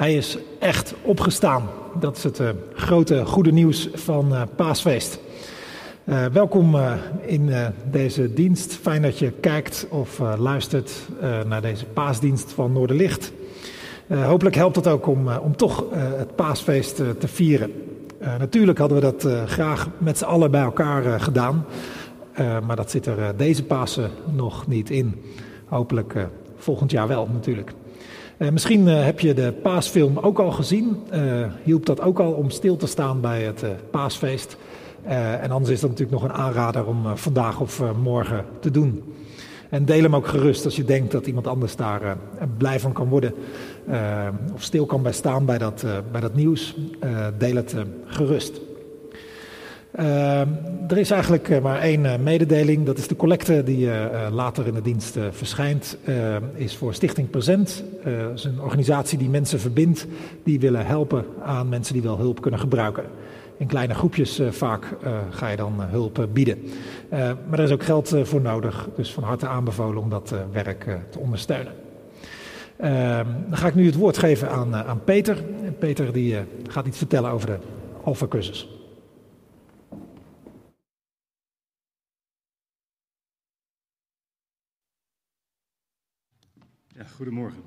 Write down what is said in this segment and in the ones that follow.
Hij is echt opgestaan. Dat is het uh, grote goede nieuws van uh, Paasfeest. Uh, welkom in deze dienst. Fijn dat je kijkt of luistert naar deze paasdienst van Noorderlicht. hopelijk helpt het ook om, om toch het paasfeest te vieren. natuurlijk hadden we dat graag met z'n allen bij elkaar gedaan. maar dat zit er deze Pasen nog niet in. Hopelijk volgend jaar wel natuurlijk. Uh, misschien uh, heb je de paasfilm ook al gezien. Uh, hielp dat ook al om stil te staan bij het paasfeest. en anders is dat natuurlijk nog een aanrader om vandaag of morgen te doen. En deel hem ook gerust als je denkt dat iemand anders daar blij van kan worden. of stil kan bij staan bij dat, bij dat nieuws. deel het gerust. Uh, er is eigenlijk eh, maar één uh, mededeling. Dat is de collecte die later in de dienst verschijnt. is voor Stichting Present. Dat is een organisatie die mensen verbindt. Die willen helpen aan mensen die wel hulp kunnen gebruiken. In kleine groepjes vaak ga je dan hulp bieden. maar er is ook geld voor nodig. Dus van harte aanbevolen om dat werk te ondersteunen. Ehm, dan ga ik nu het woord geven aan, aan Peter. Peter die, gaat iets vertellen over de Alpha-cursus. Ja, goedemorgen.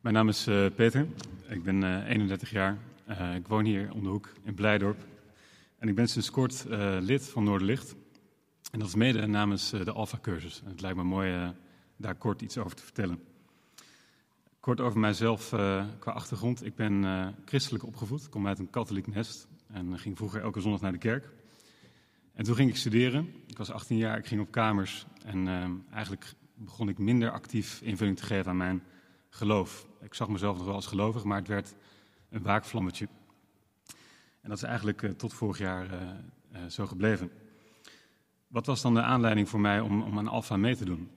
Mijn naam is uh, Peter. Ik ben uh, eh, 31 jaar. Uh, ik woon hier om de hoek in Blijdorp. En ik ben sinds kort lid van Noorderlicht. En dat is mede namens de Alpha-cursus. Het lijkt me mooi daar kort iets over te vertellen. Kort over mijzelf qua achtergrond. Ik ben christelijk opgevoed. Kom uit een katholiek nest. En ging vroeger elke zondag naar de kerk. En toen ging ik studeren. Ik was 18 jaar, ik ging op kamers. En uh, eigenlijk begon ik minder actief invulling te geven aan mijn geloof. Ik zag mezelf nog wel als gelovig, maar het werd een waakvlammetje. En dat is eigenlijk uh, tot vorig jaar uh, zo gebleven. Wat was dan de aanleiding voor mij om, om aan Alpha mee te doen?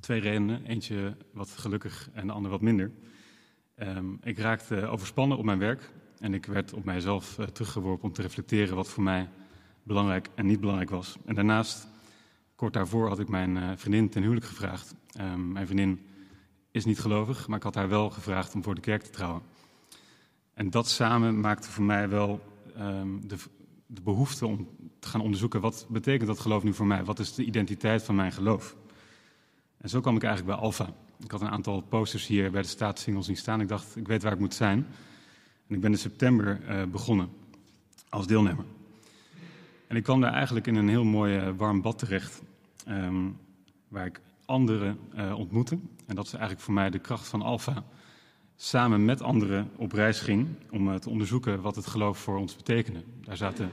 Twee redenen. Eentje wat gelukkig en de andere wat minder. Um, ik raakte overspannen op mijn werk. En ik werd op mijzelf teruggeworpen om te reflecteren wat voor mij belangrijk en niet belangrijk was. En daarnaast, kort daarvoor, had ik mijn uh, vriendin ten huwelijk gevraagd. Um, mijn vriendin is niet gelovig, maar ik had haar wel gevraagd om voor de kerk te trouwen. En dat samen maakte voor mij wel um, de, de, behoefte om te gaan onderzoeken wat betekent dat geloof nu voor mij? Wat is de identiteit van mijn geloof? En zo kwam ik eigenlijk bij Alpha. Ik had een aantal posters hier bij de staatssingles zien staan. Ik dacht, ik weet waar ik moet zijn. En ik ben in september uh, begonnen als deelnemer. En ik kwam daar eigenlijk in een heel mooi uh, warm bad terecht, um, waar ik anderen uh, ontmoette. En dat is eigenlijk voor mij de kracht van Alpha. Samen met anderen op reis ging om uh, te onderzoeken wat het geloof voor ons betekende. Daar zaten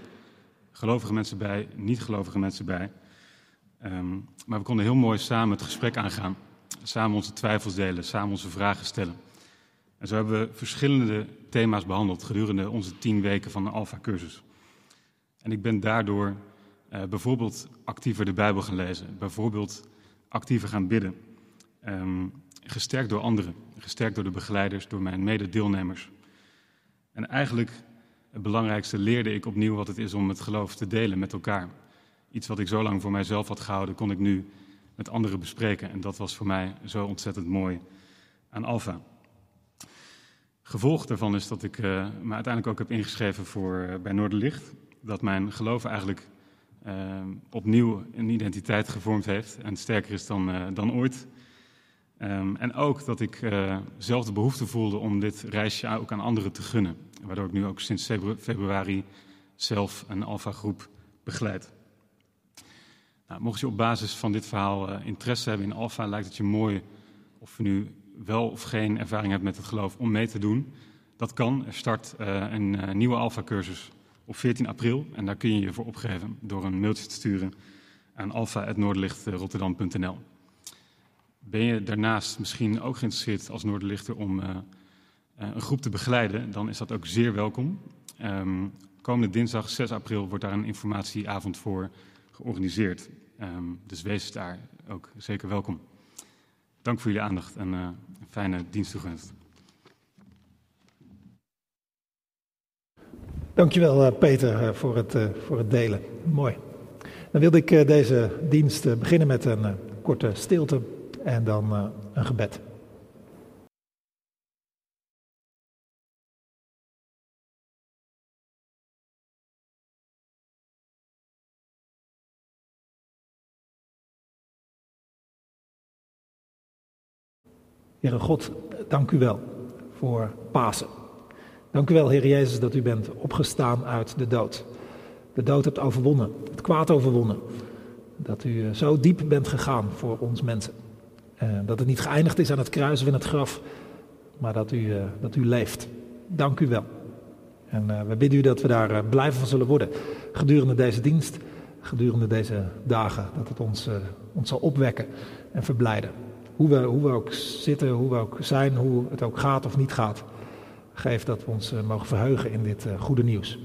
gelovige mensen bij, niet-gelovige mensen bij. Um, maar we konden heel mooi samen het gesprek aangaan. Samen onze twijfels delen, samen onze vragen stellen. En zo hebben we verschillende thema's behandeld gedurende onze tien weken van de Alpha-cursus. En ik ben daardoor uh, bijvoorbeeld actiever de Bijbel gaan lezen, bijvoorbeeld actiever gaan bidden. Um, gesterkt door anderen, gesterkt door de begeleiders, door mijn mededeelnemers. En eigenlijk het belangrijkste leerde ik opnieuw wat het is om het geloof te delen met elkaar. Iets wat ik zo lang voor mijzelf had gehouden, kon ik nu met anderen bespreken. En dat was voor mij zo ontzettend mooi aan Alpha. Gevolg daarvan is dat ik uh, me uiteindelijk ook heb ingeschreven voor, uh, bij Noorderlicht dat mijn geloof eigenlijk uh, opnieuw een identiteit gevormd heeft en sterker is dan, uh, dan ooit. Um, en ook dat ik uh, zelf de behoefte voelde om dit reisje ook aan anderen te gunnen. Waardoor ik nu ook sinds februari zelf een Alpha-groep begeleid. Nou, mocht je op basis van dit verhaal interesse hebben in Alpha, lijkt het je mooi of je nu wel of geen ervaring hebt met het geloof om mee te doen. Dat kan. Er start een nieuwe Alpha-cursus op 14 april. En daar kun je je voor opgeven door een mailtje te sturen aan alfa.noorderlichtrotterdam.nl. Ben je daarnaast misschien ook geïnteresseerd als Noorderlichter om uh, een groep te begeleiden, dan is dat ook zeer welkom. Um, komende dinsdag 6 april wordt daar een informatieavond voor georganiseerd. Um, dus wees daar ook zeker welkom. Dank voor jullie aandacht en uh, een fijne dienst. Dankjewel eh, Peter eh, voor het, eh, voor het delen. Mooi. Dan wilde ik deze dienst beginnen met een korte stilte en dan een gebed. Heere God, dank u wel voor Pasen. Dank u wel, Heer Jezus, dat u bent opgestaan uit de dood. De dood hebt overwonnen, het kwaad overwonnen. Dat u eh, zo diep bent gegaan voor ons mensen. Uh, dat het niet geëindigd is aan het kruis of in het graf, maar dat u, uh, dat u leeft. Dank u wel. En we bidden u dat we daar blijven van zullen worden gedurende deze dienst, gedurende deze dagen. Dat het ons, ons zal opwekken en verblijden. Hoe we, hoe we ook zitten, hoe we ook zijn, hoe het ook gaat of niet gaat. Geef dat we ons mogen verheugen in dit goede nieuws.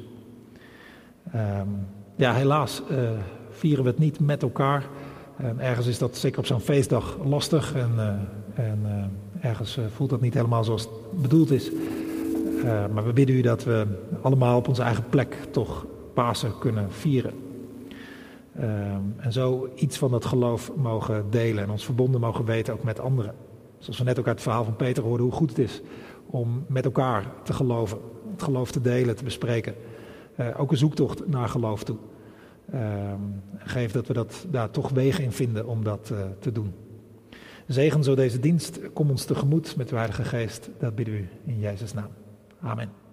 Um, ja, helaas vieren we het niet met elkaar. En ergens is dat zeker op zo'n feestdag lastig en, en ergens voelt dat niet helemaal zoals het bedoeld is. maar we bidden u dat we allemaal op onze eigen plek toch Pasen kunnen vieren. en zo iets van dat geloof mogen delen en ons verbonden mogen weten ook met anderen. Zoals we net ook uit het verhaal van Peter hoorden hoe goed het is om met elkaar te geloven, het geloof te delen, te bespreken. ook een zoektocht naar geloof toe. Uh, geef dat we dat, daar toch wegen in vinden om dat uh, te doen. Zegen zo deze dienst. Kom ons tegemoet met uw Heilige Geest. Dat bidden u in Jezus' naam. Amen.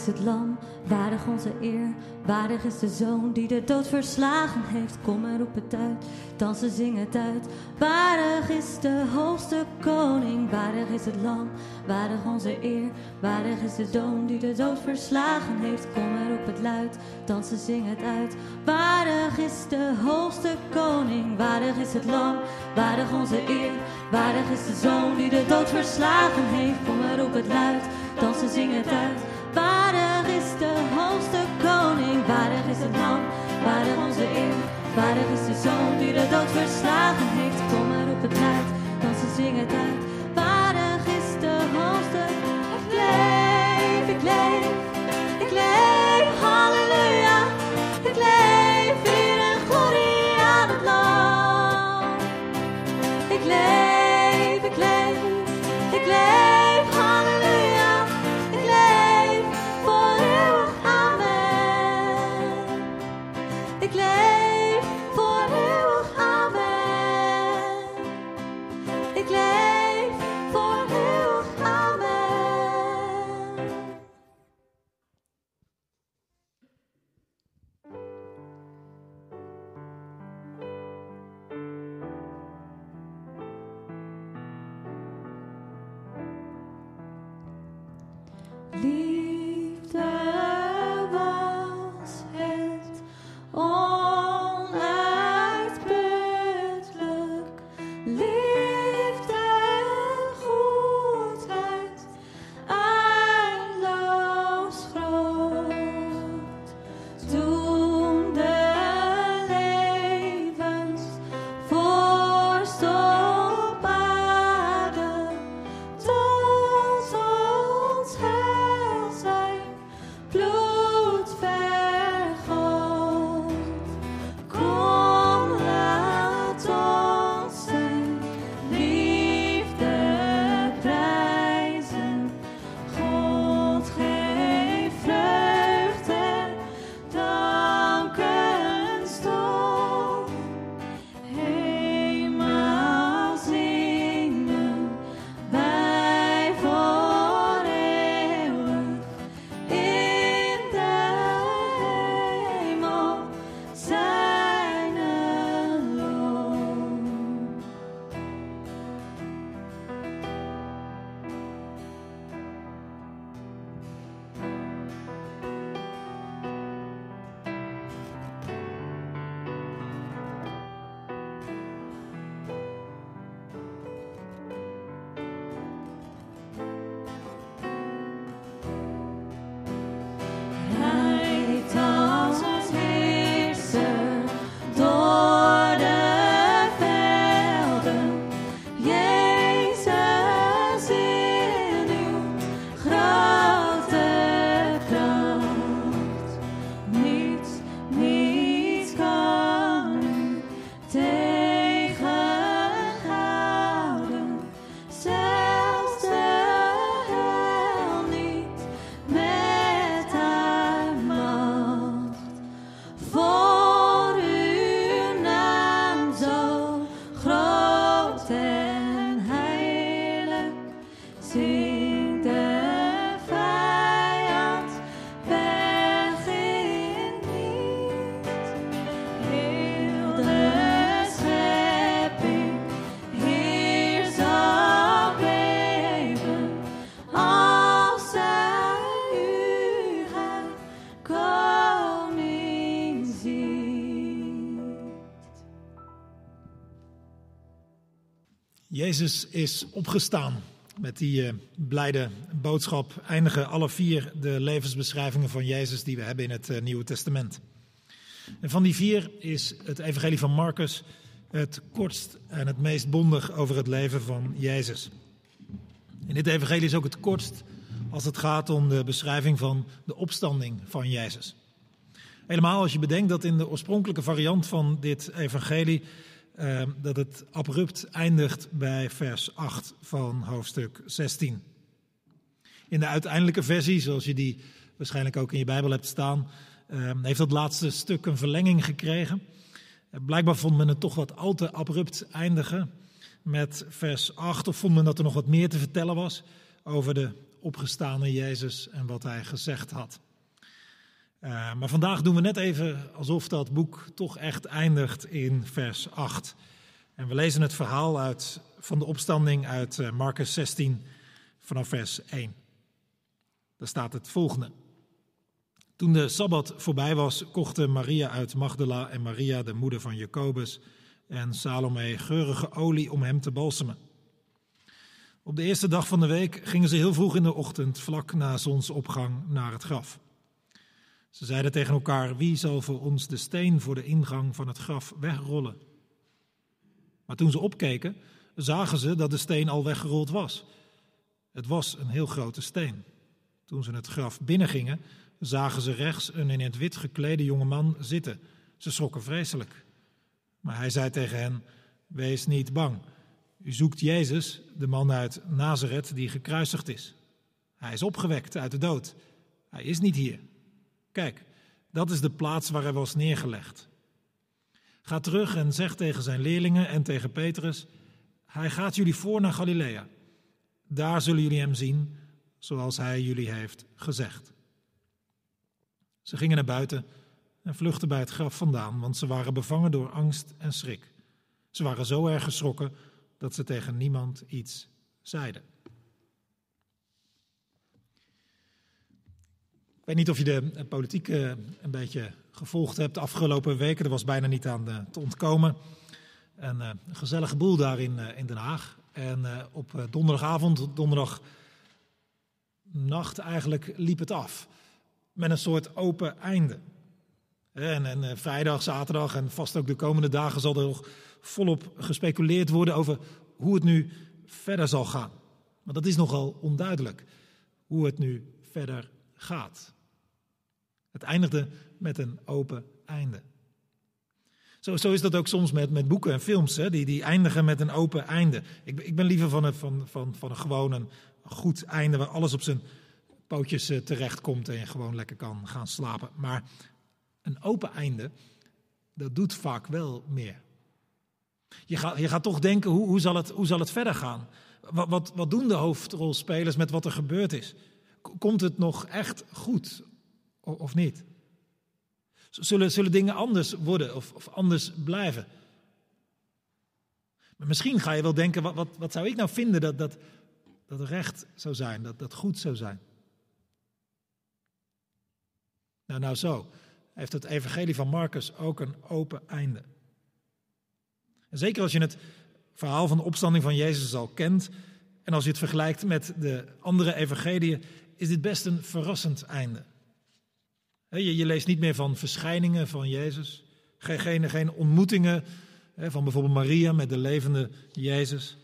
Is het lam Waardig onze eer, waardig is de zoon die de dood verslagen heeft. Kom en roep het uit, dansen, zing het uit. Waardig is de hoogste koning, waardig is het lam, waardig onze eer. Waardig is de zoon die de dood verslagen heeft. Kom en roep het luid, dansen, zing het uit. Waardig is de hoogste koning, waardig is het lam, waardig onze eer. Waardig is de zoon die de dood verslagen heeft. Kom en roep het luid, dansen, zing het uit. De hoogste koning, waardig is het lam, waardig onze eer. Waardig is de zoon die de dood verslagen heeft. Kom maar op het luid, dan ze zingen het uit. Jezus is opgestaan. Met die eh, blijde boodschap eindigen alle vier de levensbeschrijvingen van Jezus die we hebben in het eh, Nieuwe Testament. En van die vier is het Evangelie van Marcus het kortst en het meest bondig over het leven van Jezus. In dit Evangelie is ook het kortst als het gaat om de beschrijving van de opstanding van Jezus. Helemaal als je bedenkt dat in de oorspronkelijke variant van dit Evangelie eh, dat het abrupt eindigt bij vers 8 van hoofdstuk 16. In de uiteindelijke versie, zoals je die waarschijnlijk ook in je Bijbel hebt staan, eh, heeft dat laatste stuk een verlenging gekregen. Blijkbaar vond men het toch wat al te abrupt eindigen met vers 8, of vond men dat er nog wat meer te vertellen was over de opgestane Jezus en wat hij gezegd had. Uh, maar vandaag doen we net even alsof dat boek toch echt eindigt in vers 8. En we lezen het verhaal uit, van de opstanding uit uh, Marcus 16 vanaf vers 1. Daar staat het volgende. Toen de sabbat voorbij was, kochten Maria uit Magdala en Maria, de moeder van Jacobus, en Salome geurige olie om hem te balsemen. Op de eerste dag van de week gingen ze heel vroeg in de ochtend, vlak na zonsopgang, naar het graf. Ze zeiden tegen elkaar: Wie zal voor ons de steen voor de ingang van het graf wegrollen? Maar toen ze opkeken, zagen ze dat de steen al weggerold was. Het was een heel grote steen. Toen ze het graf binnengingen, zagen ze rechts een in het wit geklede jongeman zitten. Ze schrokken vreselijk. Maar hij zei tegen hen: Wees niet bang. U zoekt Jezus, de man uit Nazareth die gekruisigd is. Hij is opgewekt uit de dood. Hij is niet hier. Kijk, dat is de plaats waar hij was neergelegd. Ga terug en zeg tegen zijn leerlingen en tegen Petrus: Hij gaat jullie voor naar Galilea. Daar zullen jullie hem zien, zoals hij jullie heeft gezegd. Ze gingen naar buiten en vluchtten bij het graf vandaan, want ze waren bevangen door angst en schrik. Ze waren zo erg geschrokken dat ze tegen niemand iets zeiden. Weet niet of je de politiek eh, een beetje gevolgd hebt de afgelopen weken. Er was bijna niet aan eh, te ontkomen. Eh, een gezellige boel daar in, in Den Haag. En op donderdagavond, donderdagnacht eigenlijk, liep het af. Met een soort open einde. En, en vrijdag, zaterdag en vast ook de komende dagen zal er nog volop gespeculeerd worden over hoe het nu verder zal gaan. Want dat is nogal onduidelijk, hoe het nu verder gaat. Het eindigde met een open einde. Zo, zo is dat ook soms met, met boeken en films, hè, die, die eindigen met een open einde. Ik, ik ben liever van een, van, van, van een gewoon een goed einde waar alles op zijn pootjes uh, terechtkomt en je gewoon lekker kan gaan slapen. Maar een open einde, dat doet vaak wel meer. Je gaat, je gaat toch denken, hoe, hoe, zal het, hoe zal het verder gaan? Wat, wat, wat doen de hoofdrolspelers met wat er gebeurd is? Komt het nog echt goed of niet? Zullen, zullen dingen anders worden of, of anders blijven? Maar misschien ga je wel denken, wat, wat, wat zou ik nou vinden dat, dat, dat recht zou zijn, dat, dat goed zou zijn? Nou, nou zo heeft het evangelie van Marcus ook een open einde. En zeker als je het verhaal van de opstanding van Jezus al kent en als je het vergelijkt met de andere evangeliën, is dit best een verrassend einde. Je, je leest niet meer van verschijningen van Jezus, geen, geen, ontmoetingen van bijvoorbeeld Maria met de levende Jezus.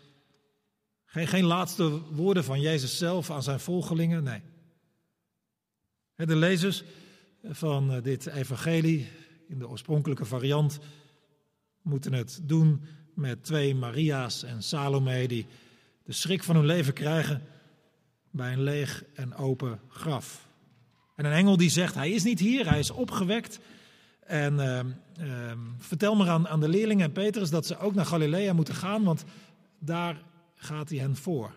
Geen, geen laatste woorden van Jezus zelf aan zijn volgelingen, nee. De lezers van eh, dit evangelie in de oorspronkelijke variant moeten het doen met twee Maria's en Salome die de schrik van hun leven krijgen bij een leeg en open graf. En een engel die zegt, hij is niet hier, hij is opgewekt. En uh, uh, vertel maar aan, aan de leerlingen en Petrus dat ze ook naar Galilea moeten gaan, want daar gaat hij hen voor.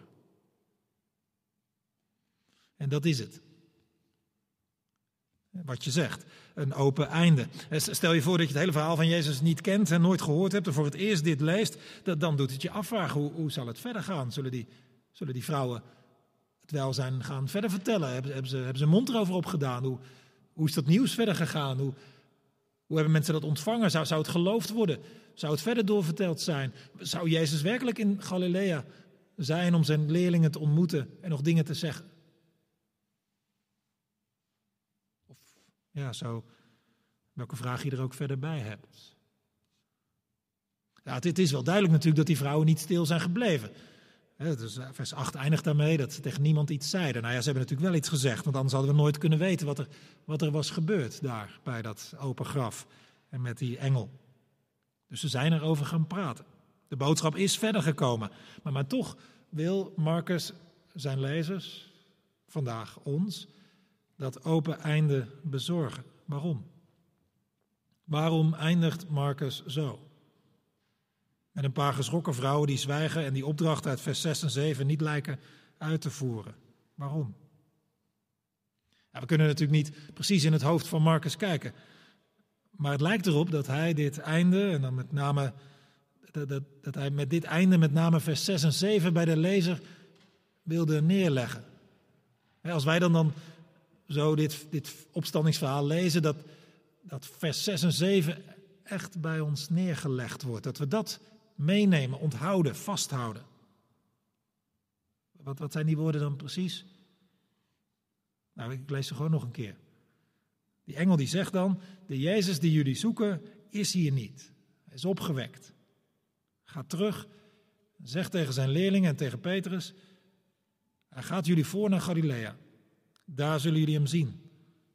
En dat is het. Wat je zegt, een open einde. Stel je voor dat je het hele verhaal van Jezus niet kent en nooit gehoord hebt en voor het eerst dit leest, dan doet het je afvragen, hoe, hoe zal het verder gaan? Zullen die, zullen die vrouwen het welzijn gaan verder vertellen? Hebben, hebben, ze, hebben ze mond erover opgedaan? Hoe, hoe is dat nieuws verder gegaan? Hoe, hoe hebben mensen dat ontvangen? Zou, zou het geloofd worden? Zou het verder doorverteld zijn? Zou Jezus werkelijk in Galilea zijn om zijn leerlingen te ontmoeten en nog dingen te zeggen? Of ja, zo, welke vraag je er ook verder bij hebt. Ja, het, is wel duidelijk natuurlijk dat die vrouwen niet stil zijn gebleven. Dus vers 8 eindigt daarmee dat ze tegen niemand iets zeiden. Nou ja, ze hebben natuurlijk wel iets gezegd, want anders hadden we nooit kunnen weten wat er, wat er was gebeurd daar bij dat open graf en met die engel. Dus ze zijn erover gaan praten. De boodschap is verder gekomen. Maar, maar toch wil Marcus zijn lezers, vandaag ons, dat open einde bezorgen. Waarom? Waarom eindigt Marcus zo? Met een paar geschrokken vrouwen die zwijgen en die opdracht uit vers 6 en 7 niet lijken uit te voeren. Waarom? we kunnen natuurlijk niet precies in het hoofd van Marcus kijken. Maar het lijkt erop dat hij dit einde, en dan met name dat, dat, dat hij met dit einde, met name vers 6 en 7 bij de lezer wilde neerleggen. Als wij dan, dan zo dit, dit opstandingsverhaal lezen, dat, dat vers 6 en 7 echt bij ons neergelegd wordt. Dat we dat meenemen, onthouden, vasthouden. Wat, wat zijn die woorden dan precies? Nou, ik lees ze gewoon nog een keer. Die engel die zegt dan, de Jezus die jullie zoeken, is hier niet. Hij is opgewekt. Ga terug, zegt tegen zijn leerlingen en tegen Petrus, hij gaat jullie voor naar Galilea. Daar zullen jullie hem zien,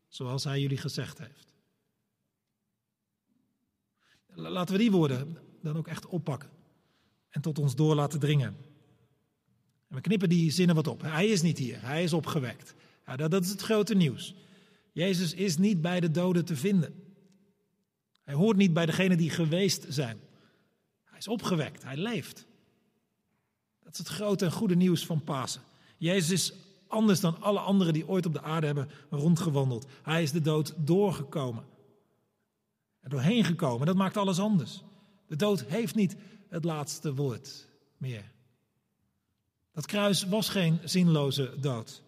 zoals hij jullie gezegd heeft. Laten we die woorden dan ook echt oppakken en tot ons door laten dringen. En we knippen die zinnen wat op. Hij is niet hier, hij is opgewekt. Ja, dat, dat is het grote nieuws. Jezus is niet bij de doden te vinden. Hij hoort niet bij degenen die geweest zijn. Hij is opgewekt, hij leeft. Dat is het grote en goede nieuws van Pasen. Jezus is anders dan alle anderen die ooit op de aarde hebben rondgewandeld. Hij is de dood doorgekomen. Er doorheen gekomen, dat maakt alles anders. De dood heeft niet het laatste woord meer. Dat kruis was geen zinloze dood.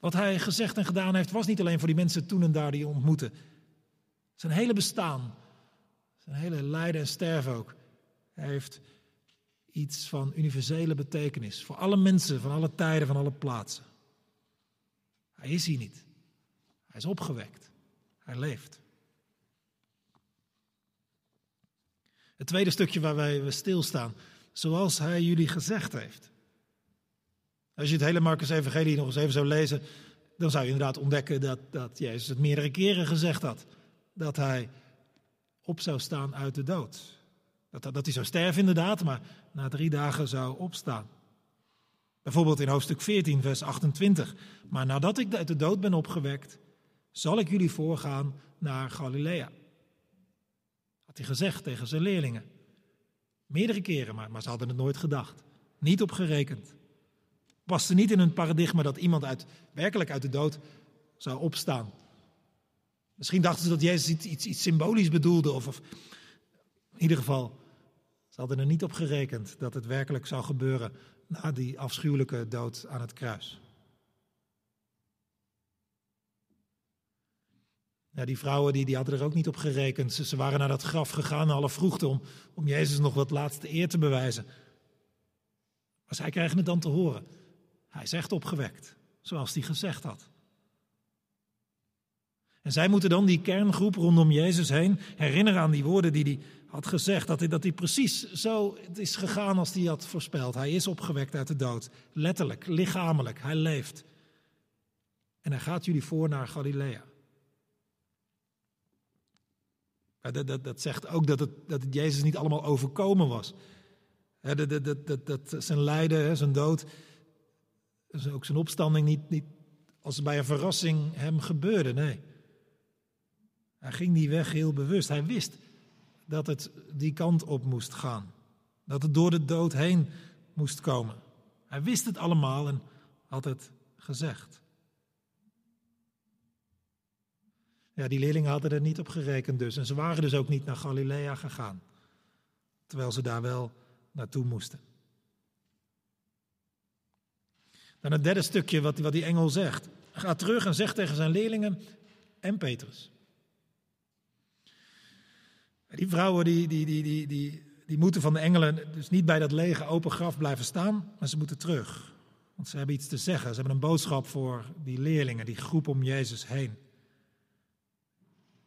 Wat hij gezegd en gedaan heeft, was niet alleen voor die mensen toen en daar die ontmoeten. Zijn hele bestaan, zijn hele lijden en sterven ook, heeft iets van universele betekenis. Voor alle mensen, van alle tijden, van alle plaatsen. Hij is hier niet. Hij is opgewekt. Hij leeft. Het tweede stukje waar wij stilstaan, zoals hij jullie gezegd heeft. Als je het hele Marcus Evangelie nog eens even zou lezen, dan zou je inderdaad ontdekken dat, dat Jezus het meerdere keren gezegd had. Dat hij op zou staan uit de dood. Dat, dat, dat hij zou sterven inderdaad, maar na drie dagen zou opstaan. Bijvoorbeeld in hoofdstuk 14, vers 28. Maar nadat ik uit de dood ben opgewekt, zal ik jullie voorgaan naar Galilea. Had gezegd tegen zijn leerlingen. Meerdere keren, maar, maar ze hadden het nooit gedacht. Niet op gerekend. Paste niet in hun paradigma dat iemand uit, werkelijk uit de dood zou opstaan. Misschien dachten ze dat Jezus iets, iets, iets symbolisch bedoelde. Of, of, in ieder geval, ze hadden er niet op gerekend dat het werkelijk zou gebeuren na die afschuwelijke dood aan het kruis. Ja, die vrouwen die, die hadden er ook niet op gerekend. Ze, ze waren naar dat graf gegaan, alle vroegte, om, om Jezus nog wat laatste eer te bewijzen. Maar zij krijgen het dan te horen. Hij is echt opgewekt, zoals hij gezegd had. En zij moeten dan die kerngroep rondom Jezus heen herinneren aan die woorden die hij had gezegd. Dat hij, dat hij precies zo is gegaan als hij had voorspeld. Hij is opgewekt uit de dood. Letterlijk, lichamelijk. Hij leeft. En hij gaat jullie voor naar Galilea. Dat, dat, dat zegt ook dat het, dat Jezus niet allemaal overkomen was. Dat, dat, dat, dat, zijn lijden, zijn dood, ook zijn opstanding niet, niet als bij een verrassing hem gebeurde. Nee. Hij ging die weg heel bewust. Hij wist dat het die kant op moest gaan. Dat het door de dood heen moest komen. Hij wist het allemaal en had het gezegd. Ja, die leerlingen hadden er niet op gerekend dus. En ze waren dus ook niet naar Galilea gegaan. Terwijl ze daar wel naartoe moesten. Dan het derde stukje wat, wat die engel zegt. Ga terug en zeg tegen zijn leerlingen en Petrus. Die vrouwen die, die, die, die, die, die moeten van de engelen dus niet bij dat lege open graf blijven staan, maar ze moeten terug. Want ze hebben iets te zeggen. Ze hebben een boodschap voor die leerlingen, die groep om Jezus heen.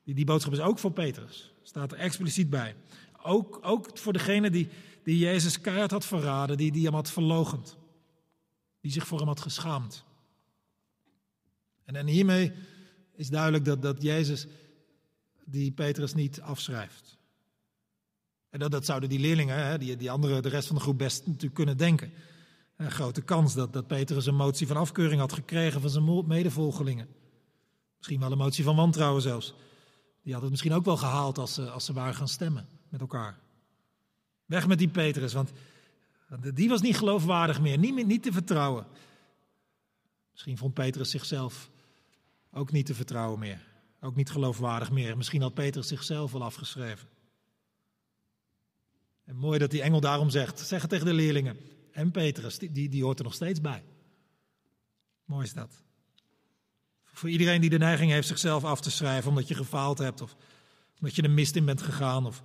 Die, die boodschap is ook voor Petrus. Staat er expliciet bij. Ook, ook voor degene die, die Jezus keihard had verraden, die, die hem had verlogend. Die zich voor hem had geschaamd. En, en hiermee is duidelijk dat, dat Jezus die Petrus niet afschrijft. En dat, dat zouden die leerlingen, hè, die, die andere, de rest van de groep best natuurlijk kunnen denken. Een grote kans dat, dat Petrus een motie van afkeuring had gekregen van zijn medevolgelingen. Misschien wel een motie van wantrouwen zelfs. Die had het misschien ook wel gehaald als ze, als ze waren gaan stemmen met elkaar. Weg met die Petrus, want die was niet geloofwaardig meer, niet, niet te vertrouwen. Misschien vond Petrus zichzelf ook niet te vertrouwen meer. Ook niet geloofwaardig meer. Misschien had Petrus zichzelf al afgeschreven. En mooi dat die engel daarom zegt, zeg het tegen de leerlingen. En Petrus, die, die hoort er nog steeds bij. Mooi is dat. Voor iedereen die de neiging heeft zichzelf af te schrijven omdat je gefaald hebt of omdat je de mist in bent gegaan. Of,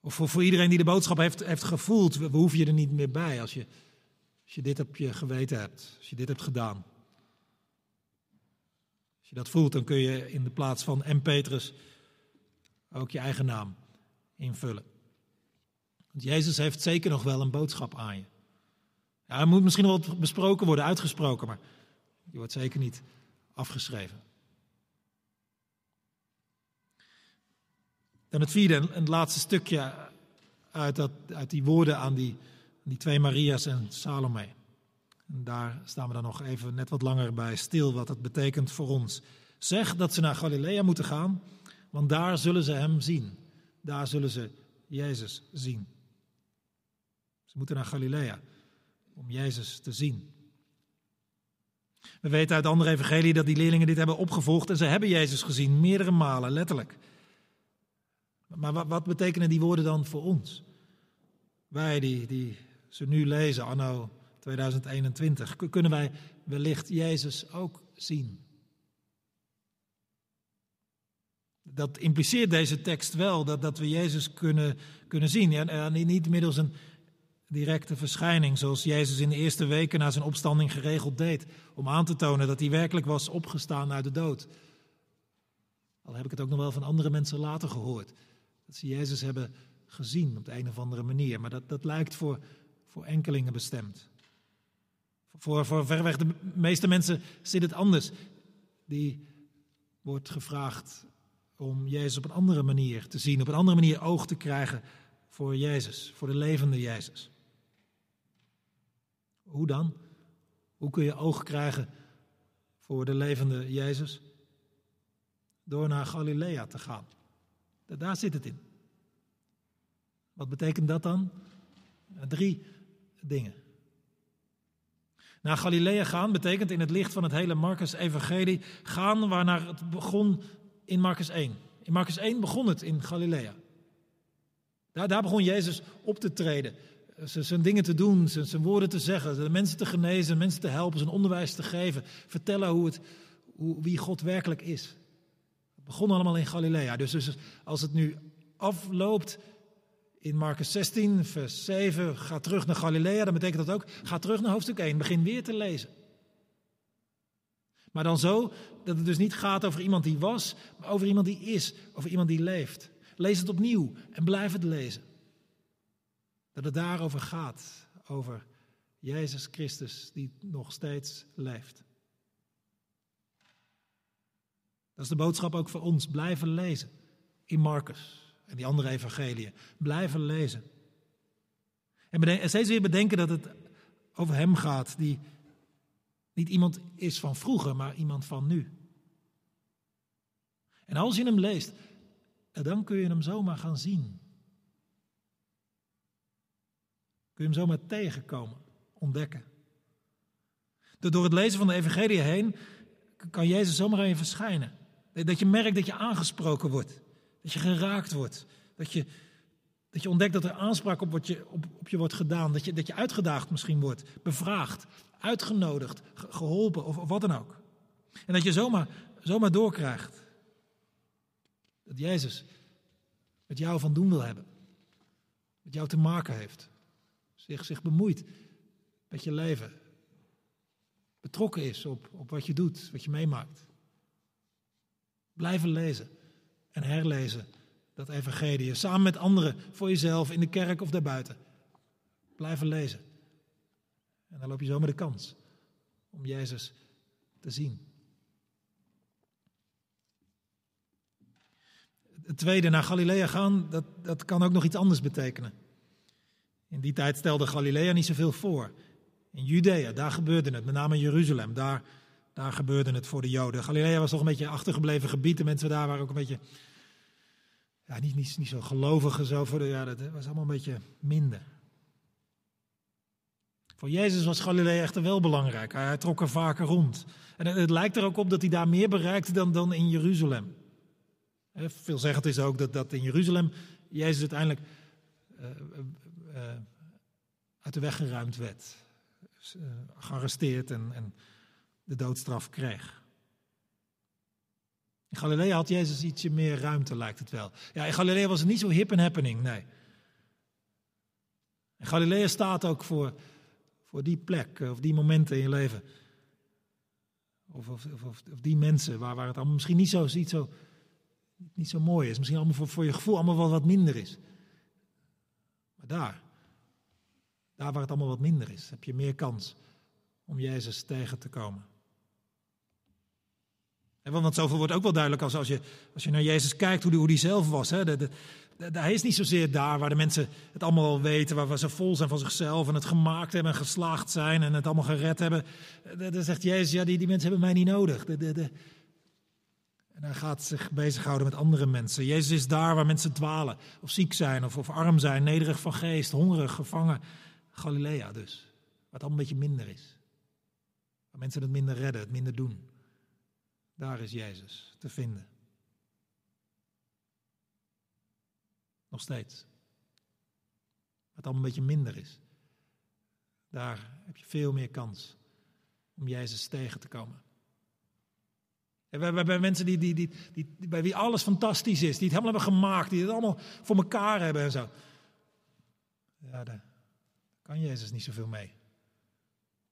of voor, voor iedereen die de boodschap heeft, heeft gevoeld, we, je er niet meer bij als je, als je dit op je geweten hebt, als je dit hebt gedaan. Als je dat voelt, dan kun je in de plaats van M. Petrus ook je eigen naam invullen. Want Jezus heeft zeker nog wel een boodschap aan je. Ja, hij moet misschien wel besproken worden, uitgesproken, maar die wordt zeker niet afgeschreven. Dan het vierde en het laatste stukje uit, dat, uit die woorden aan die, die twee Maria's en Salome. En daar staan we dan nog even net wat langer bij stil, wat dat betekent voor ons. Zeg dat ze naar Galilea moeten gaan, want daar zullen ze hem zien. Daar zullen ze Jezus zien. Ze moeten naar Galilea om Jezus te zien. We weten uit andere evangelie dat die leerlingen dit hebben opgevolgd en ze hebben Jezus gezien, meerdere malen, letterlijk. Maar wat, wat betekenen die woorden dan voor ons? Wij die, die ze nu lezen, anno 2021, kunnen wij wellicht Jezus ook zien? Dat impliceert deze tekst wel, dat, dat we Jezus kunnen, kunnen zien. En, en niet middels een directe verschijning, zoals Jezus in de eerste weken na zijn opstanding geregeld deed, om aan te tonen dat hij werkelijk was opgestaan uit de dood. Al heb ik het ook nog wel van andere mensen later gehoord, dat ze Jezus hebben gezien op de een of andere manier, maar dat, dat lijkt voor, voor enkelingen bestemd. Voor, voor verreweg de meeste mensen zit het anders. Die wordt gevraagd om Jezus op een andere manier te zien, op een andere manier oog te krijgen voor Jezus, voor de levende Jezus. Hoe dan? Hoe kun je oog krijgen voor de levende Jezus? Door naar Galilea te gaan. Daar zit het in. Wat betekent dat dan? Drie dingen. Naar Galilea gaan betekent in het licht van het hele Marcus-evangelie gaan waarnaar het begon in Marcus 1. In Marcus 1 begon het in Galilea. Daar, daar begon Jezus op te treden zijn dingen te doen, zijn woorden te zeggen, de mensen te genezen, mensen te helpen, zijn onderwijs te geven, vertellen hoe het, hoe, wie God werkelijk is. Het begon allemaal in Galilea. Dus, dus als het nu afloopt in Marcus 16, vers 7, ga terug naar Galilea, dan betekent dat ook, ga terug naar hoofdstuk 1, begin weer te lezen. Maar dan zo dat het dus niet gaat over iemand die was, maar over iemand die is, over iemand die leeft. Lees het opnieuw en blijf het lezen. Dat het daarover gaat, over Jezus Christus die nog steeds leeft. Dat is de boodschap ook voor ons. Blijven lezen in Marcus en die andere evangeliën. Blijven lezen. En steeds weer bedenken dat het over hem gaat, die niet iemand is van vroeger, maar iemand van nu. En als je hem leest, dan kun je hem zomaar gaan zien. Kun je hem zomaar tegenkomen, ontdekken. Door het lezen van de Evangelie heen kan Jezus zomaar aan verschijnen. Dat je merkt dat je aangesproken wordt. Dat je geraakt wordt. Dat je, dat je ontdekt dat er aanspraak op, je, op, op je wordt gedaan. Dat je, dat je uitgedaagd misschien wordt. Bevraagd, uitgenodigd, geholpen of, of wat dan ook. En dat je zomaar, zomaar doorkrijgt. Dat Jezus met jou van doen wil hebben. Met jou te maken heeft zich, zich bemoeit met je leven. Betrokken is op, op wat je doet, wat je meemaakt. Blijven lezen en herlezen dat evangelie. Samen met anderen, voor jezelf, in de kerk of daarbuiten. Blijven lezen. En dan loop je zomaar de kans om Jezus te zien. Het tweede, naar Galilea gaan, dat, dat kan ook nog iets anders betekenen. In die tijd stelde Galilea niet zoveel voor. In Judea, daar gebeurde het, met name in Jeruzalem, daar, daar gebeurde het voor de Joden. Galilea was toch een beetje een achtergebleven gebied. De mensen daar waren ook een beetje, ja, niet, niet, niet zo gelovig zo voor de, ja, dat was allemaal een beetje minder. Voor Jezus was Galilea echter wel belangrijk. Hij, trok er vaker rond. En het, lijkt er ook op dat hij daar meer bereikte dan, dan in Jeruzalem. Veelzeggend is ook dat, dat in Jeruzalem Jezus uiteindelijk uh, uit de weg geruimd werd. Uh, gearresteerd en, en de doodstraf kreeg. In Galilea had Jezus ietsje meer ruimte, lijkt het wel. Ja, in Galilea was het niet zo hip en happening, nee. En Galilea staat ook voor, voor die plek, of die momenten in je leven. Of, of, of, of die mensen waar, waar het allemaal misschien niet zo, niet, zo, niet zo mooi is. Misschien allemaal voor, voor je gevoel allemaal wel wat minder is. Maar daar, daar waar het allemaal wat minder is, heb je meer kans om Jezus tegen te komen. En want zoveel wordt ook wel duidelijk als, als, je, als je naar Jezus kijkt, hoe die, hoe zelf was. Hè? De, hij is niet zozeer daar waar de mensen het allemaal al weten, waar, ze vol zijn van zichzelf en het gemaakt hebben en geslaagd zijn en het allemaal gered hebben. Dan zegt Jezus, ja, die, die mensen hebben mij niet nodig. De. En hij gaat zich bezighouden met andere mensen. Jezus is daar waar mensen dwalen, of ziek zijn, of, of arm zijn, nederig van geest, hongerig, gevangen. Galilea dus, het allemaal een beetje minder is. Waar mensen het minder redden, het minder doen. Daar is Jezus te vinden. Nog steeds. Wat al een beetje minder is. Daar heb je veel meer kans om Jezus tegen te komen. En we hebben mensen die, die, die, die, bij wie alles fantastisch is, die het helemaal hebben gemaakt, die het allemaal voor elkaar hebben en zo. Ja, daar kan Jezus niet zoveel mee.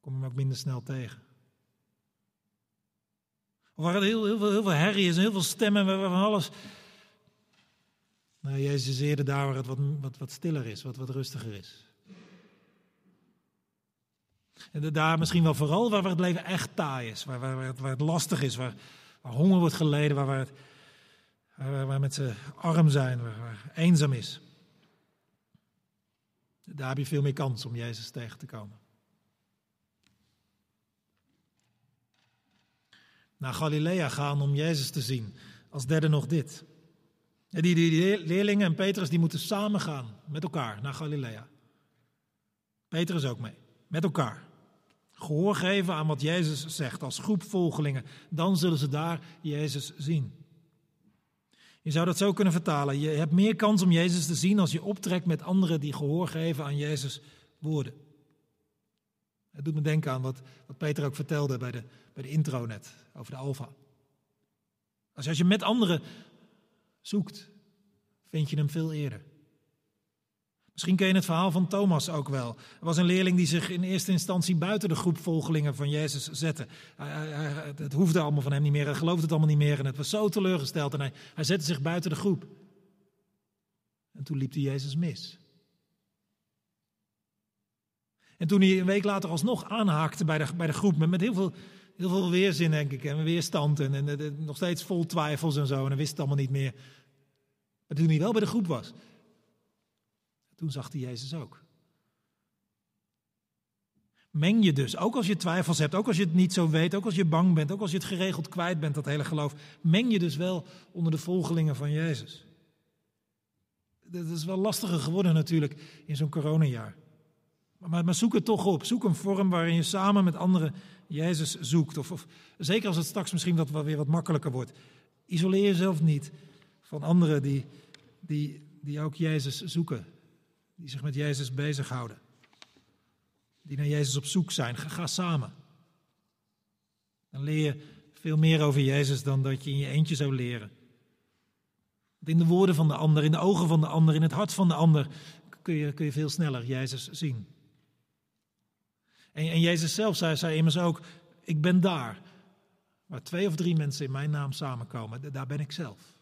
Kom hem ook minder snel tegen. Waar het heel, heel, veel, heel veel herrie is, heel veel stemmen, van alles. Nou, Jezus is eerder daar waar het wat, wat, stiller is, wat, wat rustiger is. En daar misschien wel vooral waar, het leven echt taai is, waar, waar, waar, het, lastig is, waar, waar honger wordt geleden, waar, waar, het, waar, waar mensen arm zijn, waar, waar eenzaam is. Daar heb je veel meer kans om Jezus tegen te komen. naar Galilea gaan om Jezus te zien. Als derde nog dit. Die, die, leerlingen en Petrus die moeten samen gaan met elkaar naar Galilea. Petrus ook mee, met elkaar. Gehoor geven aan wat Jezus zegt als groep volgelingen. Dan zullen ze daar Jezus zien. Je zou dat zo kunnen vertalen. Je hebt meer kans om Jezus te zien als je optrekt met anderen die gehoor geven aan Jezus' woorden. Het doet me denken aan wat, wat Peter ook vertelde bij de, bij de intro net, over de alfa. Als, als je met anderen zoekt, vind je hem veel eerder. Misschien ken je het verhaal van Thomas ook wel. Er was een leerling die zich in eerste instantie buiten de groep volgelingen van Jezus zette. het hoefde allemaal van hem niet meer, hij geloofde het allemaal niet meer en het was zo teleurgesteld en hij, hij zette zich buiten de groep. En toen liep hij Jezus mis. En toen hij een week later alsnog aanhaakte bij de, bij de groep, met, met heel, veel, heel veel weerzin, denk ik, en weerstand en, en, en, nog steeds vol twijfels en zo, en hij wist het allemaal niet meer. Maar toen hij wel bij de groep was, toen zag hij Jezus ook. Meng je dus, ook als je twijfels hebt, ook als je het niet zo weet, ook als je bang bent, ook als je het geregeld kwijt bent, dat hele geloof, meng je dus wel onder de volgelingen van Jezus. Dat is wel lastiger geworden natuurlijk in zo'n coronajaar. Maar, maar, zoek het toch op. Zoek een vorm waarin je samen met anderen Jezus zoekt. Of, of zeker als het straks misschien wat, weer wat makkelijker wordt. Isoleer jezelf niet van anderen die, die, die ook Jezus zoeken. Die zich met Jezus bezighouden. Die naar Jezus op zoek zijn. Ga, samen. Dan leer je veel meer over Jezus dan dat je in je eentje zou leren. In de woorden van de ander, in de ogen van de ander, in het hart van de ander kun je, kun je veel sneller Jezus zien. En, en Jezus zelf zei, zei immers ook, ik ben daar. Waar twee of drie mensen in mijn naam samenkomen, daar ben ik zelf.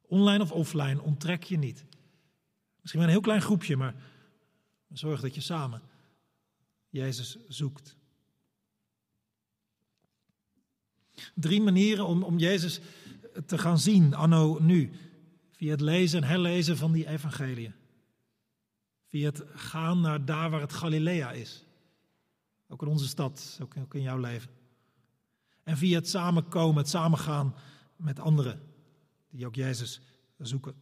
Online of offline, onttrek je niet. Misschien maar een heel klein groepje, maar zorg dat je samen Jezus zoekt. Drie manieren om, om Jezus te gaan zien, anno nu. Via het lezen en herlezen van die evangeliën. Via het gaan naar daar waar het Galilea is. Ook in onze stad, ook in jouw leven. En via het samenkomen, het samengaan met anderen die ook Jezus zoeken.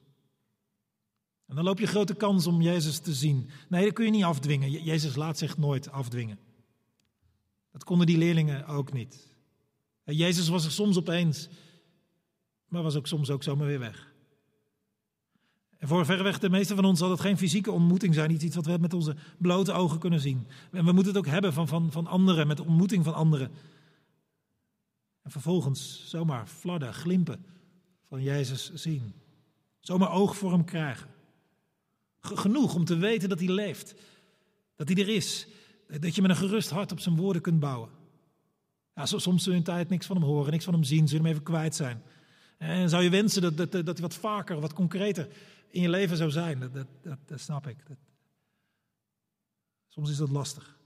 En dan loop je grote kans om Jezus te zien. Nee, dat kun je niet afdwingen. Jezus laat zich nooit afdwingen. Dat konden die leerlingen ook niet. Jezus was er soms opeens, maar was ook soms ook zomaar weer weg. En voor verreweg de meeste van ons zal het geen fysieke ontmoeting zijn, iets wat we met onze blote ogen kunnen zien. En we moeten het ook hebben van, van, van anderen, met ontmoeting van anderen. En vervolgens zomaar fladden, glimpen van Jezus zien. Zomaar oog voor hem krijgen. Genoeg om te weten dat hij leeft. Dat hij er is. Dat je met een gerust hart op zijn woorden kunt bouwen. Ja, soms zul je een tijd niks van hem horen, niks van hem zien, zul je hem even kwijt zijn. En zou je wensen dat, dat, dat hij wat vaker, wat concreter in je leven zou zijn. Dat, dat, dat, dat snap ik. soms is dat lastig.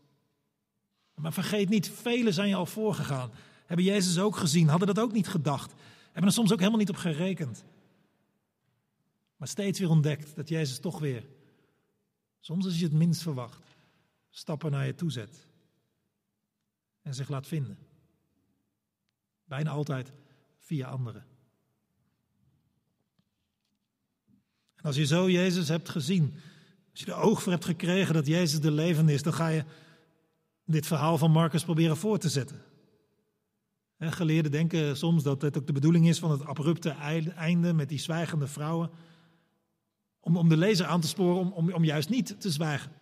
Maar vergeet niet, velen zijn je al voorgegaan. Hebben Jezus ook gezien, hadden dat ook niet gedacht. Hebben er soms ook helemaal niet op gerekend. Maar steeds weer ontdekt dat Jezus toch weer, soms als je het minst verwacht, stappen naar je toe zet. En zich laat vinden. Bijna altijd via anderen. En als je zo Jezus hebt gezien, als je er oog voor hebt gekregen dat Jezus de levende is, dan ga je dit verhaal van Marcus proberen voor te zetten. Geleerden denken soms dat het ook de bedoeling is van het abrupte einde met die zwijgende vrouwen. Om, om de lezer aan te sporen om, om, om juist niet te zwijgen.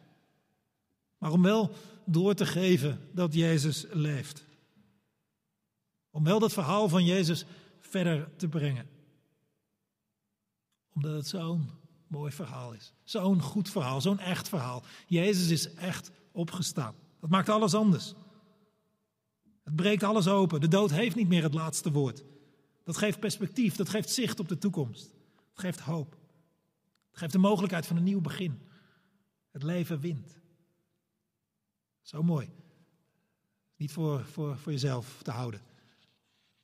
Maar om wel door te geven dat Jezus leeft. Om wel dat verhaal van Jezus verder te brengen. Omdat het zo'n mooi verhaal is. Zo'n goed verhaal, zo'n echt verhaal. Jezus is echt opgestaan. Dat maakt alles anders. Het breekt alles open. De dood heeft niet meer het laatste woord. Dat geeft perspectief, dat geeft zicht op de toekomst. Het geeft hoop. Het geeft de mogelijkheid van een nieuw begin. Het leven wint. Zo mooi. Niet voor, voor, voor jezelf te houden,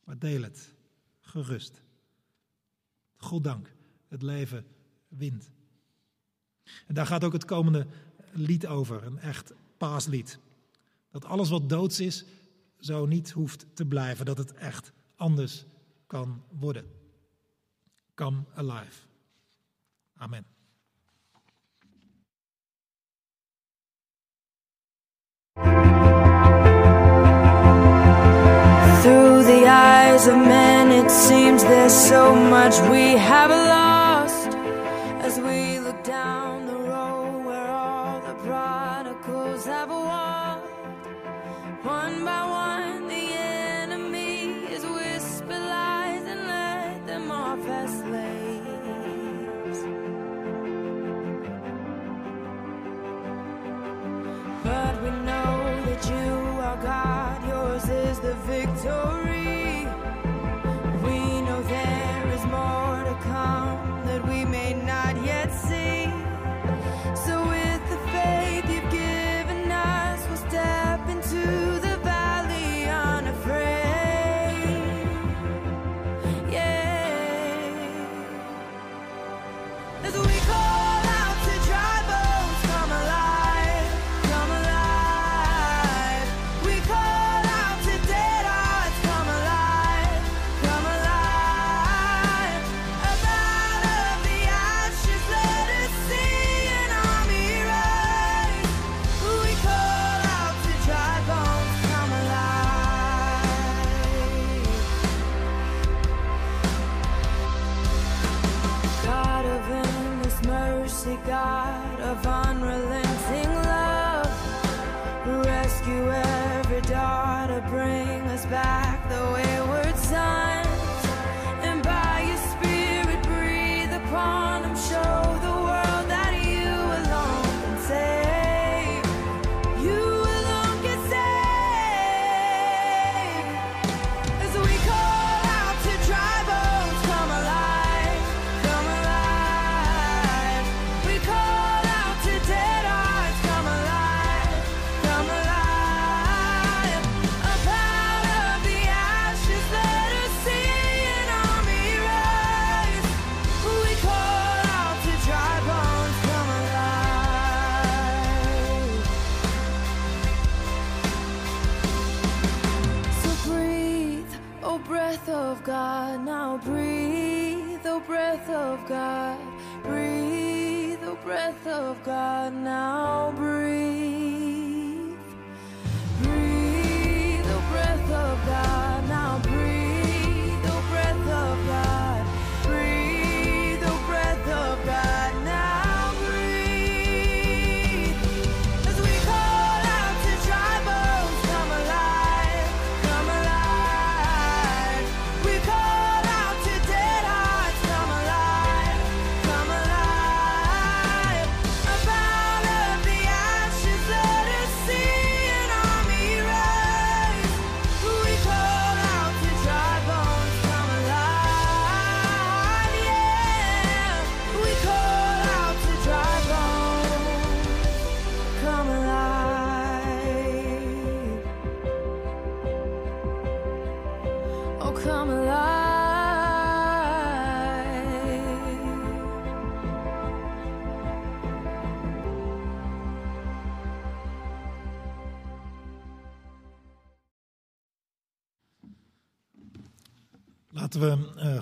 maar deel het. Gerust. God dank, het leven wint. En daar gaat ook het komende lied over, een echt paaslied. Dat alles wat doods is, zo niet hoeft te blijven, dat het echt anders kan worden. Come alive. Amen. Through the eyes of men, it seems there's so much we have lost as we look down the road where all the prodigals have walked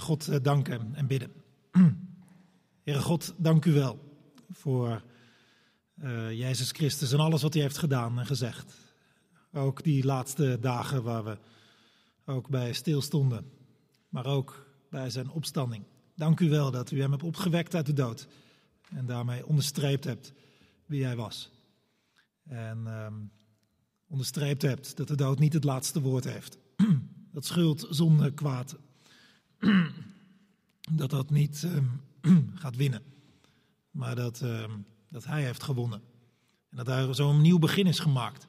God eh, danken en bidden. Heere God, dank u wel voor eh, Jezus Christus en alles wat hij heeft gedaan en gezegd. Ook die laatste dagen waar we ook bij stilstonden, maar ook bij zijn opstanding. Dank u wel dat u hem hebt opgewekt uit de dood en daarmee onderstreept hebt wie hij was. En ehm, onderstreept hebt dat de dood niet het laatste woord heeft. dat schuld, zonde, kwaad, dat dat niet ehm, gaat winnen. Maar dat, ehm, dat hij heeft gewonnen. En dat daar zo'n nieuw begin is gemaakt.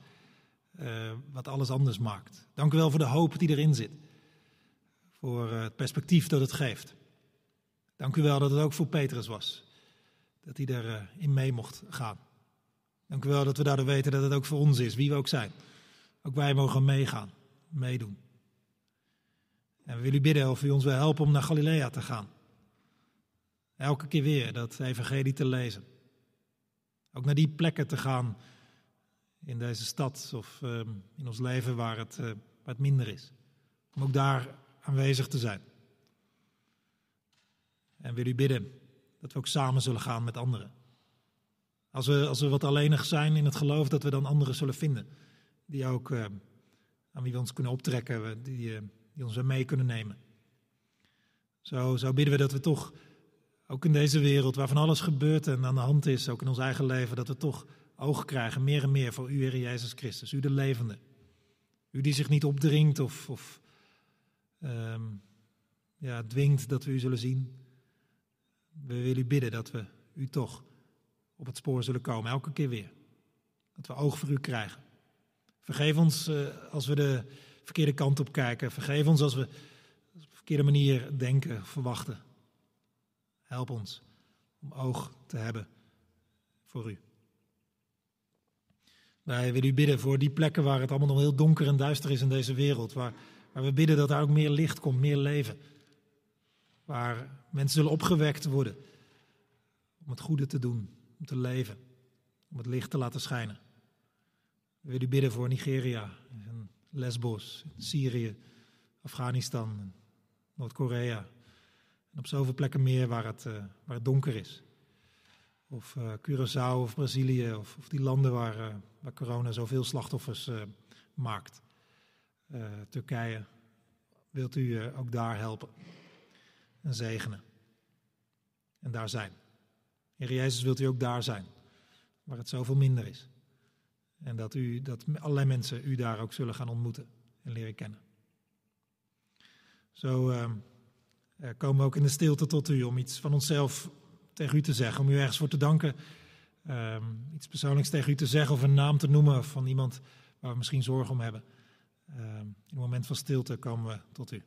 eh, wat alles anders maakt. Dank u wel voor de hoop die erin zit. Voor eh, het perspectief dat het geeft. Dank u wel dat het ook voor Petrus was. Dat hij erin in mee mocht gaan. Dank u wel dat we daardoor weten dat het ook voor ons is, wie we ook zijn. Ook wij mogen meegaan, meedoen. En we willen u bidden of u ons wil helpen om naar Galilea te gaan. Elke keer weer dat evangelie te lezen. Ook naar die plekken te gaan in deze stad of ehm, in ons leven waar het, eh, waar het minder is. Om ook daar aanwezig te zijn. En wil u bidden dat we ook samen zullen gaan met anderen. Als we, als we wat alleenig zijn in het geloof, dat we dan anderen zullen vinden. Die ook eh, aan wie we ons kunnen optrekken, die, eh, die ons mee kunnen nemen. Zo, zo bidden we dat we toch, ook in deze wereld waar van alles gebeurt en aan de hand is, ook in ons eigen leven, dat we toch oog krijgen, meer en meer voor u, Heer Jezus Christus. U de levende. U die zich niet opdringt of, of ehm, ja, dwingt dat we u zullen zien. We willen u bidden dat we u toch op het spoor zullen komen, elke keer weer. Dat we oog voor u krijgen. Vergeef ons eh, als we de verkeerde kant op kijken. Vergeef ons als we op de verkeerde manier denken, verwachten. Help ons om oog te hebben voor u. Wij willen u bidden voor die plekken waar het allemaal nog heel donker en duister is in deze wereld. Waar, waar we bidden dat daar ook meer licht komt, meer leven. Waar mensen zullen opgewekt worden om het goede te doen, om te leven, om het licht te laten schijnen. We willen u bidden voor Nigeria, Lesbos, Syrië, Afghanistan, Noord-Korea. En op zoveel plekken meer waar het, eh, waar donker is. Of eh, Curaçao of Brazilië, of, of die landen waar, eh, waar corona zoveel slachtoffers maakt. Turkije, wilt u ook daar helpen en zegenen. En daar zijn. Heer Jezus, wilt u ook daar zijn, waar het zoveel minder is. En dat, u, dat allerlei mensen u daar ook zullen gaan ontmoeten en leren kennen. Zo eh, eh, komen we ook in de stilte tot u om iets van onszelf tegen u te zeggen, om u ergens voor te danken. eh, iets persoonlijks tegen u te zeggen of een naam te noemen van iemand waar we misschien zorgen om hebben. Eh, in een moment van stilte komen we tot u.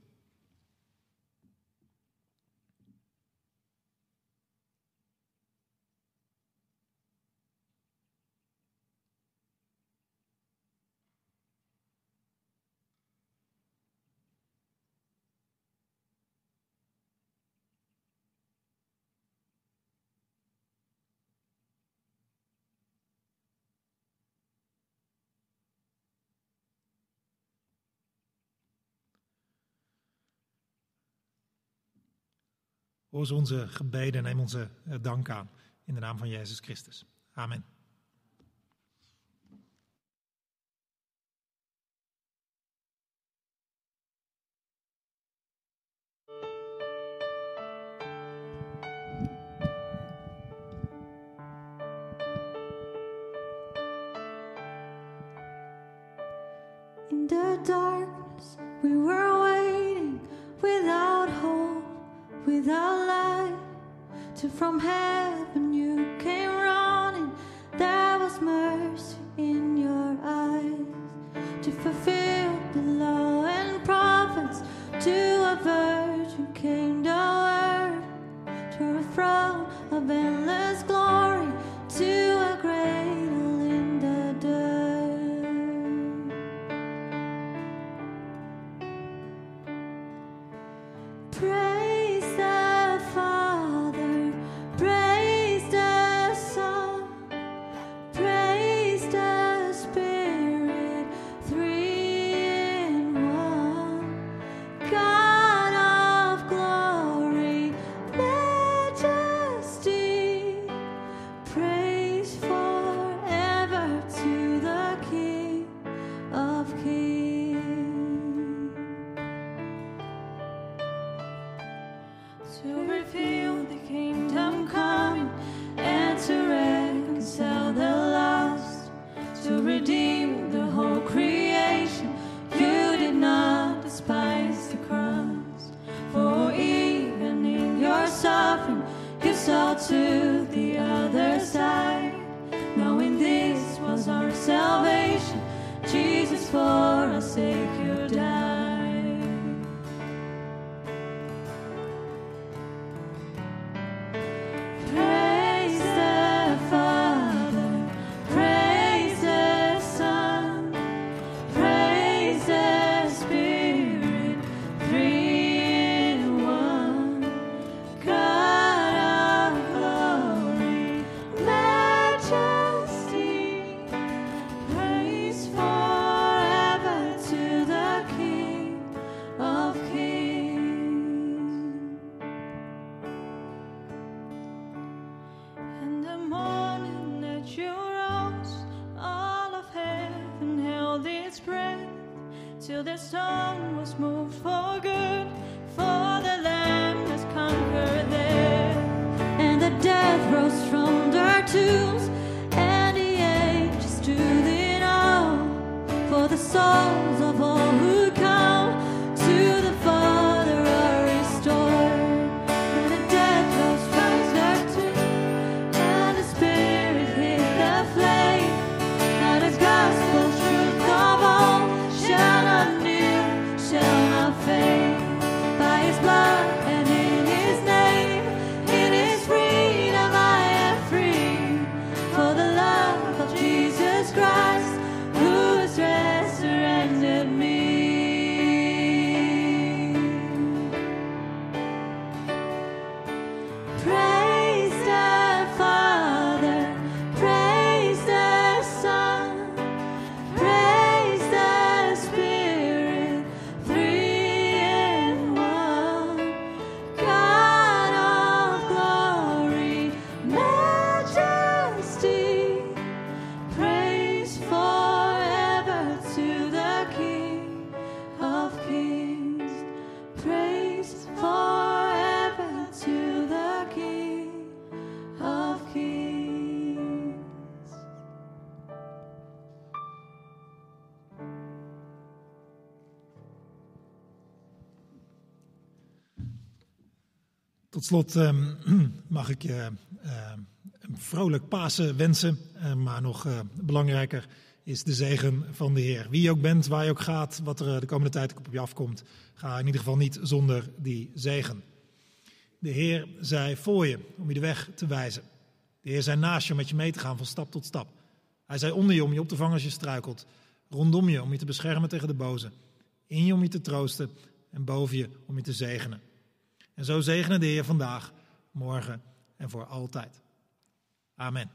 Hoor onze gebeden en neem onze eh, dank aan. In de naam van Jezus Christus. Amen. somehow slot ehm, mag ik je ehm, een vrolijk Pasen wensen. Eh, maar nog eh, belangrijker is de zegen van de Heer. Wie je ook bent, waar je ook gaat, wat er eh, de komende tijd op je afkomt, ga in ieder geval niet zonder die zegen. De Heer zij voor je om je de weg te wijzen. De Heer zei naast je om met je mee te gaan van stap tot stap. Hij zei onder je om je op te vangen als je struikelt. Rondom je om je te beschermen tegen de boze. In je om je te troosten en boven je om je te zegenen. En zo zegene de Heer vandaag, morgen en voor altijd. Amen.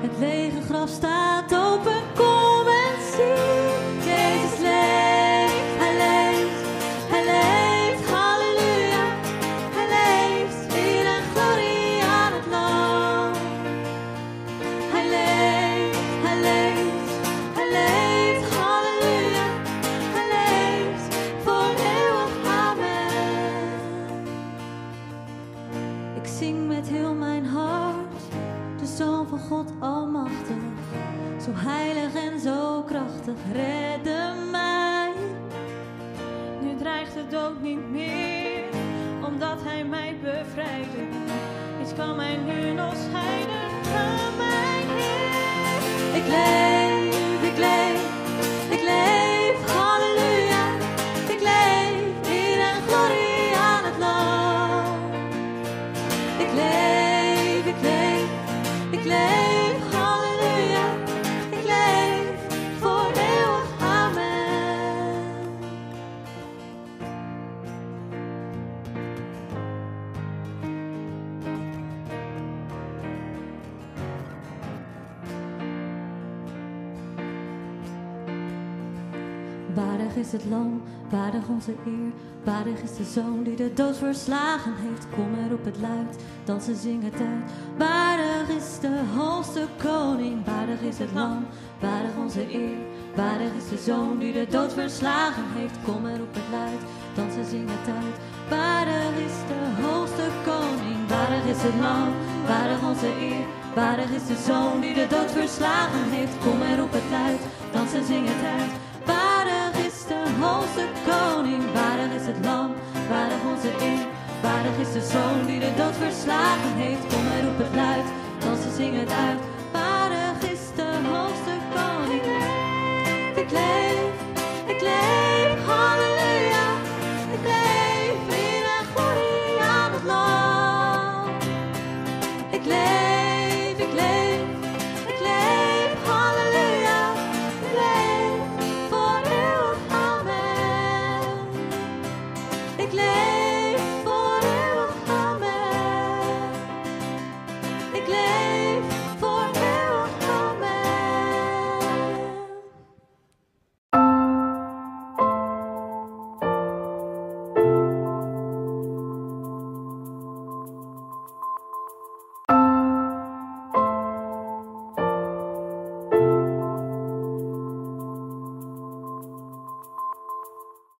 Het lege graf staat Waardig is het lam, waardig onze eer. Waardig is de zoon die de dood verslagen heeft. Kom er op het luid, dansen zingen tijd. Waardig is de hoogste koning. Waardig is het lam, waardig onze eer. Waardig is de zoon die de dood verslagen heeft. Kom er op het luid, dansen zingen tijd. Waardig is de hoogste koning. Waardig is het lam, waardig onze eer. Waardig is de zoon die de dood verslagen heeft. Kom er op het luid, dansen zingen tijd. Hoogste koning, waardig is het lam, waardig onze eer. Waardig is de zoon die de dood verslagen heeft. Kom en roep het luid, dansen zing het uit.